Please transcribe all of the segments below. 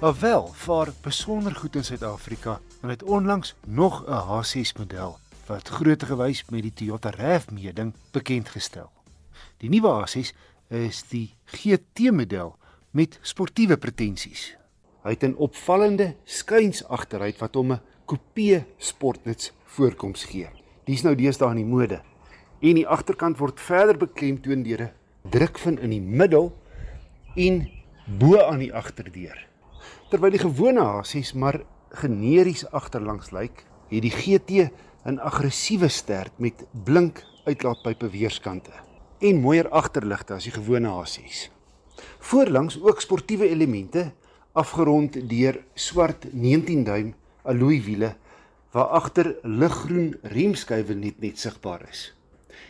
Alwel, vaar besonder goed in Suid-Afrika en het onlangs nog 'n H6 model wat grootte gewys met die Toyota RAV meeding bekend gestel. Die nuwe H6 is die GT model met sportiewe pretensies. Hy het 'n opvallende skuins agteruit wat hom 'n coupe sportnuts voorkoms gee. Dis nou deesdae in die mode. En die agterkant word verder beklemtoon deur 'n drukvin in die middel en bo aan die agterdeur. Terwyl die gewone H6 maar generies agterlangs lyk, het die GT 'n aggressiewe stert met blink uitlaatpype weerskante en mooier agterligte as die gewone H6. Voorlangs ook sportiewe elemente afgerond deur swart 19 duim alloy wiele waar agter liggroen remskuiwe net net sigbaar is.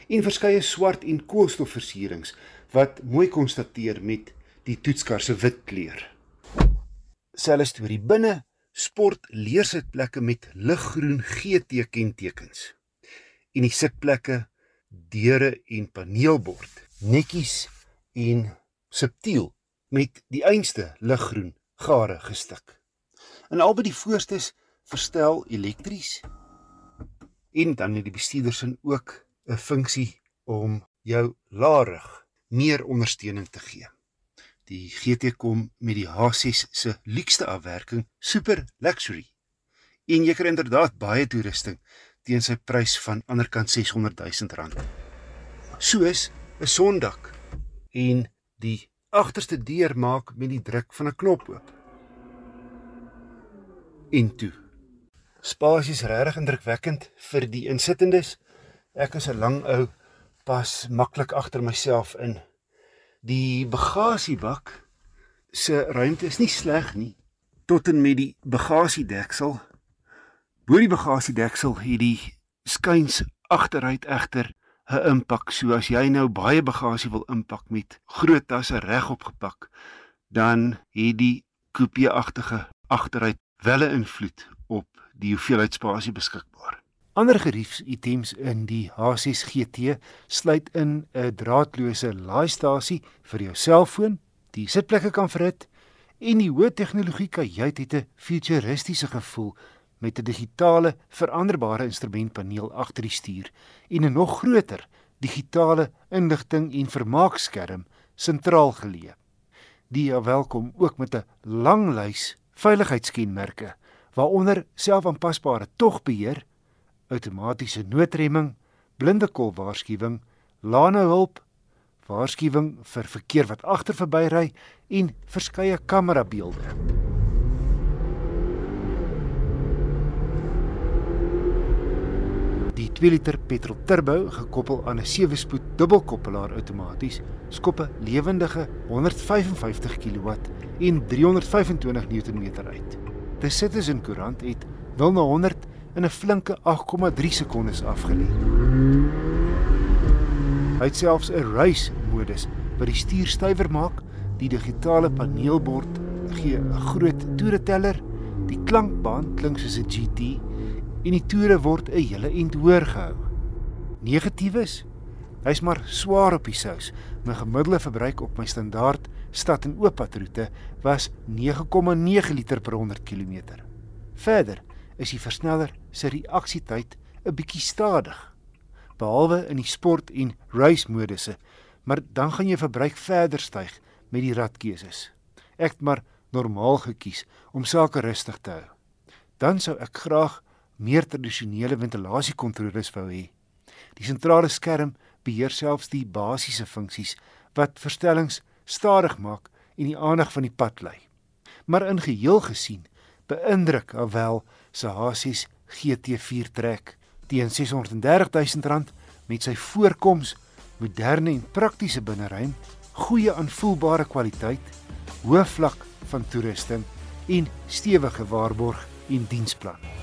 En verskeie swart en koolstofversierings wat mooi konstateer met die toetskar se wit kleur. Selfe storie binne sport leersitplekke met liggroen GT kentekens. En die sitplekke, deure en paneelbord netjies en subtiel met die einste liggroen gare gestik. En albei die voorstes verstel elektries en dan het die bestuurdersin ook 'n funksie om jou laarig meer ondersteuning te gee. Die GT kom met die H6 se luukste afwerking, super luxury. En jy kry inderdaad baie toerusting teen sy prys van anderkant 600 000 rand. Soos 'n sondak en die agterste deur maak met die druk van 'n knop oop. En toe. Spasie is regtig indrukwekkend vir die insittendes. Ek is 'n lang ou, pas maklik agter myself in. Die bagasiebak se ruimte is nie sleg nie tot en met die bagasiedeksel. Bo die bagasiedeksel het die skuins agteruit egter 'n impak. So as jy nou baie bagasie wil inpak met groot tasse regop gepak, dan het die coupe-agtige agteruit wel 'n invloed op die hoeveelheid spasie beskikbaar. Ander geriefsitems in die H6 GT sluit in 'n draadloose laastasie vir jou selfoon, die sitplekke kan verhit en die hoë tegnologie kajuit het 'n futuristiese gevoel met 'n digitale veranderbare instrumentpaneel agter die stuur en 'n nog groter digitale inligting en vermaakskerm sentraal geleë. Die welkom ook met 'n lang lys veiligheidskenmerke waaronder selfaanpasbare togbeheer, outomatiese noodremming, blinde kol waarskuwing, lane hulp, waarskuwing vir verkeer wat agter verbyry en verskeie kamerabeelde. Die 2 liter petrol turbo gekoppel aan 'n 7-spoed dubbelkoppelaar outomaties skop 'n lewendige 155 kW en 325 Nm uit. Die Citizen Courant het 0 na 100 in 'n flinke 8,3 sekondes afgelê. Hy het selfs 'n race modus wat die stuur stywer maak, die digitale paneelbord gee 'n groot toereteller, die klankbaan klink soos 'n GT en die toere word 'n hele end hoor gehou. Negatiefs. Hy's maar swaar op die sous. My gemiddelde verbruik op my standaard stad en ooppadroete was 9,9 liter per 100 km. Verder is die versneller se reaksietyd 'n bietjie stadig, behalwe in die sport en race modusse, maar dan gaan jy verbruik verder styg met die radkeuses. Ek het maar normaal gekies om sake rustig te hou. Dan sou ek graag meer tradisionele ventilasiekontroles wou hê. Die sentrale skerm beheer selfs die basiese funksies wat verstellings stadig maak en die aandag van die pad lei. Maar in geheel gesien beïndruk alwel se H6 GT4 trek teen 630 000 rand met sy voorkoms moderne en praktiese binneruim, goeie aanvoelbare kwaliteit, hoë vlak van toerusting en stewige waarborg en diensplan.